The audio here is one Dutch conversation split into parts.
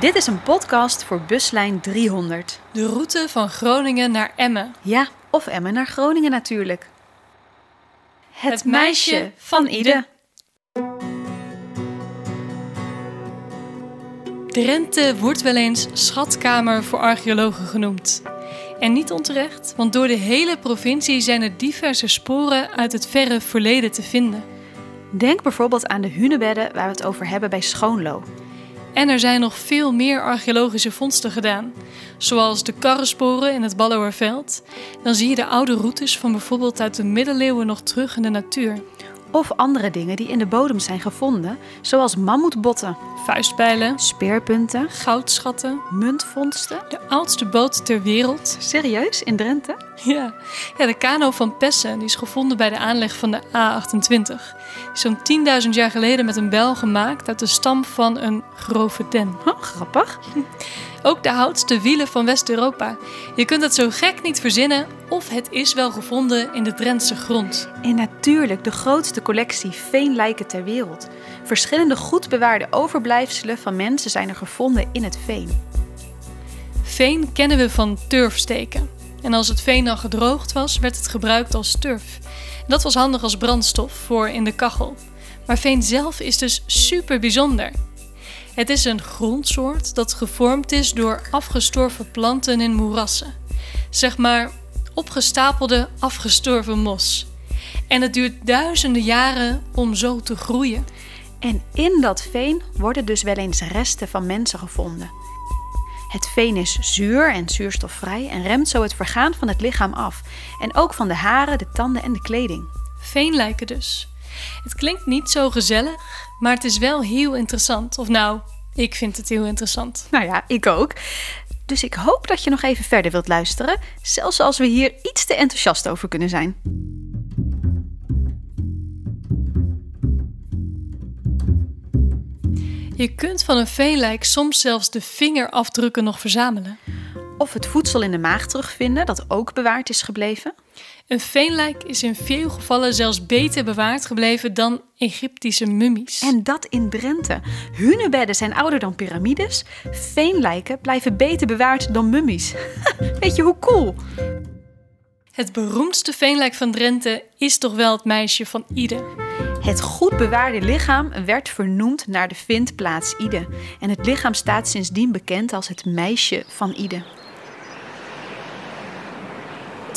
Dit is een podcast voor buslijn 300. De route van Groningen naar Emmen. Ja, of Emmen naar Groningen natuurlijk. Het, meisje van Ide. Drenthe wordt wel eens schatkamer voor archeologen genoemd. En niet onterecht, want door de hele provincie zijn er diverse sporen uit het verre verleden te vinden. Denk bijvoorbeeld aan de hunebedden waar we het over hebben bij Schoonlo. En er zijn nog veel meer archeologische vondsten gedaan, zoals de karrensporen in het Ballowerveld. Dan zie je de oude routes van bijvoorbeeld uit de middeleeuwen nog terug in de natuur. Of andere dingen die in de bodem zijn gevonden, zoals mammoetbotten, Vuistpijlen, speerpunten, goudschatten, muntvondsten. de oudste boot ter wereld. Serieus, in Drenthe? Ja, ja de kano van Pessen die is gevonden bij de aanleg van de A28. Die is Zo'n 10.000 jaar geleden met een bijl gemaakt uit de stam van een grove den. Oh, grappig. Ook de oudste wielen van West-Europa. Je kunt het zo gek niet verzinnen of het is wel gevonden in de Drentse grond. En natuurlijk de grootste collectie veenlijken ter wereld. Verschillende goed bewaarde overblijfselen van mensen zijn er gevonden in het veen. Veen kennen we van turfsteken. En als het veen dan gedroogd was, werd het gebruikt als turf. Dat was handig als brandstof voor in de kachel. Maar veen zelf is dus super bijzonder. Het is een grondsoort dat gevormd is door afgestorven planten in moerassen. Zeg maar opgestapelde afgestorven mos. En het duurt duizenden jaren om zo te groeien. En in dat veen worden dus wel eens resten van mensen gevonden. Het veen is zuur en zuurstofvrij en remt zo het vergaan van het lichaam af. En ook van de haren, de tanden en de kleding. Veenlijken dus. Het klinkt niet zo gezellig, maar het is wel heel interessant. Of nou, ik vind het heel interessant. Nou ja, ik ook. Dus ik hoop dat je nog even verder wilt luisteren, zelfs als we hier iets te enthousiast over kunnen zijn. Je kunt van een veenlijk soms zelfs de vingerafdrukken nog verzamelen. Of het voedsel in de maag terugvinden, dat ook bewaard is gebleven. Een veenlijk is in veel gevallen zelfs beter bewaard gebleven dan Egyptische mummies. En dat in Drenthe. Hunebedden zijn ouder dan piramides. Veenlijken blijven beter bewaard dan mummies. Weet je hoe cool? Het beroemdste veenlijk van Drenthe is toch wel het meisje van Ide. Het goed bewaarde lichaam werd vernoemd naar de vindplaats Ide. En het lichaam staat sindsdien bekend als het meisje van Ide.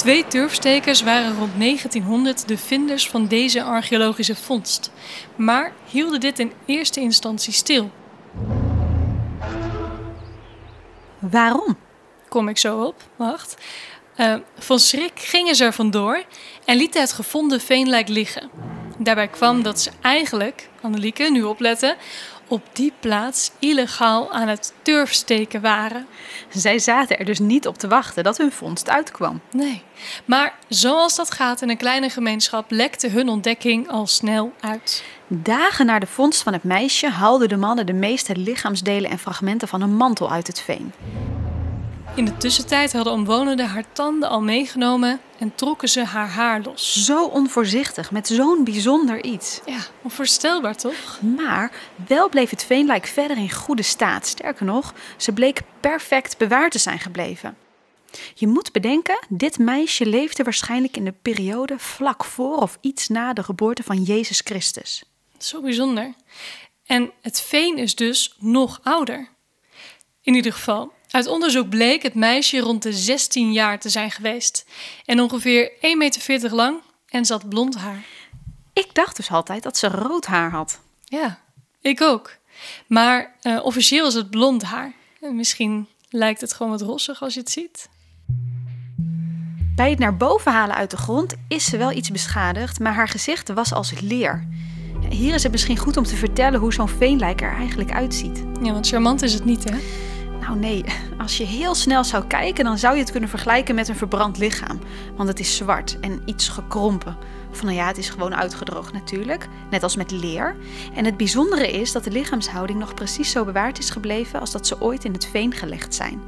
Twee turfstekers waren rond 1900 de vinders van deze archeologische vondst, maar hielden dit in eerste instantie stil. Waarom? Kom ik zo op, wacht. Eh, van schrik gingen ze er vandoor en lieten het gevonden veenlijk liggen. Daarbij kwam dat ze eigenlijk, Annelieke, nu opletten, op die plaats illegaal aan het turfsteken waren. Zij zaten er dus niet op te wachten dat hun vondst uitkwam. Nee, maar zoals dat gaat in een kleine gemeenschap lekte hun ontdekking al snel uit. Dagen na de vondst van het meisje haalden de mannen de meeste lichaamsdelen en fragmenten van een mantel uit het veen. In de tussentijd hadden omwonenden haar tanden al meegenomen en trokken ze haar haar los. Zo onvoorzichtig, met zo'n bijzonder iets. Ja, onvoorstelbaar toch? Maar wel bleef het veenlijk verder in goede staat. Sterker nog, ze bleek perfect bewaard te zijn gebleven. Je moet bedenken, dit meisje leefde waarschijnlijk in de periode vlak voor of iets na de geboorte van Jezus Christus. Zo bijzonder. En het veen is dus nog ouder. In ieder geval, uit onderzoek bleek het meisje rond de 16 jaar te zijn geweest. En ongeveer 1,40 meter lang en zat blond haar. Ik dacht dus altijd dat ze rood haar had. Ja, ik ook. Maar eh, officieel is het blond haar. En misschien lijkt het gewoon wat rossig als je het ziet. Bij het naar boven halen uit de grond is ze wel iets beschadigd, maar haar gezicht was als leer. Hier is het misschien goed om te vertellen hoe zo'n veenlijk er eigenlijk uitziet. Ja, want charmant is het niet, hè? Nou nee, als je heel snel zou kijken, dan zou je het kunnen vergelijken met een verbrand lichaam. Want het is zwart en iets gekrompen. Of nou ja, het is gewoon uitgedroogd natuurlijk, net als met leer. En het bijzondere is dat de lichaamshouding nog precies zo bewaard is gebleven als dat ze ooit in het veen gelegd zijn.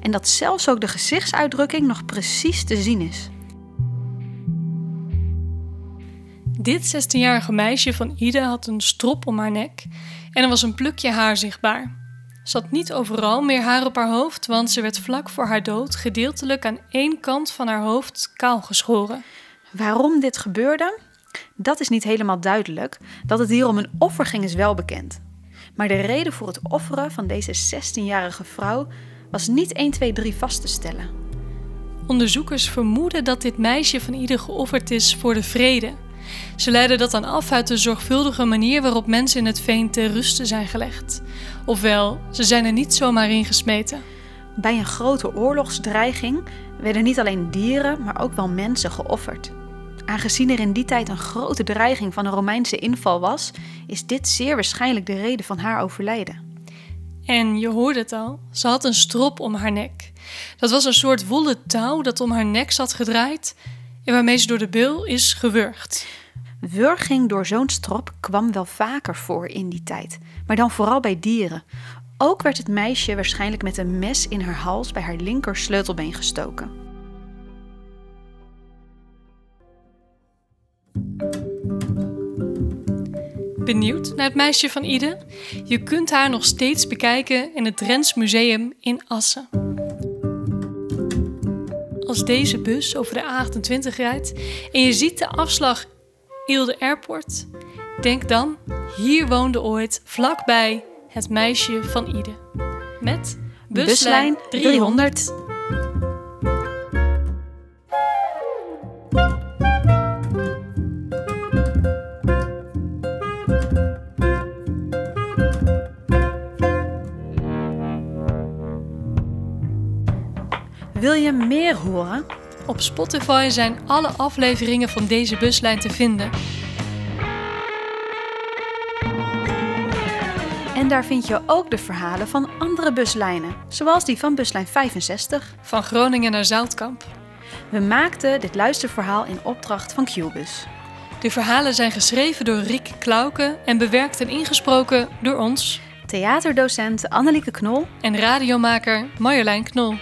En dat zelfs ook de gezichtsuitdrukking nog precies te zien is. Dit 16-jarige meisje van Ida had een strop om haar nek en er was een plukje haar zichtbaar. Had niet overal meer haar op haar hoofd, want ze werd vlak voor haar dood gedeeltelijk aan één kant van haar hoofd kaal geschoren. Waarom dit gebeurde? Dat is niet helemaal duidelijk. Dat het hier om een offer ging is wel bekend. Maar de reden voor het offeren van deze 16-jarige vrouw was niet 1, 2, 3 vast te stellen. Onderzoekers vermoeden dat dit meisje van ieder geofferd is voor de vrede. Ze leiden dat dan af uit de zorgvuldige manier waarop mensen in het veen te rusten zijn gelegd. Ofwel, ze zijn er niet zomaar in gesmeten. Bij een grote oorlogsdreiging werden niet alleen dieren, maar ook wel mensen geofferd. Aangezien er in die tijd een grote dreiging van een Romeinse inval was, is dit zeer waarschijnlijk de reden van haar overlijden. En je hoorde het al, ze had een strop om haar nek. Dat was een soort wollen touw dat om haar nek zat gedraaid en waarmee ze door de bil is gewurgd. Wurging door zo'n strop kwam wel vaker voor in die tijd, maar dan vooral bij dieren. Ook werd het meisje waarschijnlijk met een mes in haar hals bij haar linker sleutelbeen gestoken. Benieuwd naar het meisje van Ide? Je kunt haar nog steeds bekijken in het Drents Museum in Assen. Als deze bus over de A28 rijdt en je ziet de afslag Ilde Airport, denk dan, hier woonde ooit vlakbij het meisje van Ide. Met Buslijn 300. Wil je meer horen? Op Spotify zijn alle afleveringen van deze buslijn te vinden. En daar vind je ook de verhalen van andere buslijnen, zoals die van buslijn 65. Van Groningen naar Zoutkamp. We maakten dit luisterverhaal in opdracht van Qbus. De verhalen zijn geschreven door Riek Klauke en bewerkt en ingesproken door ons Theaterdocent Annelieke Knol en radiomaker Marjolein Knol.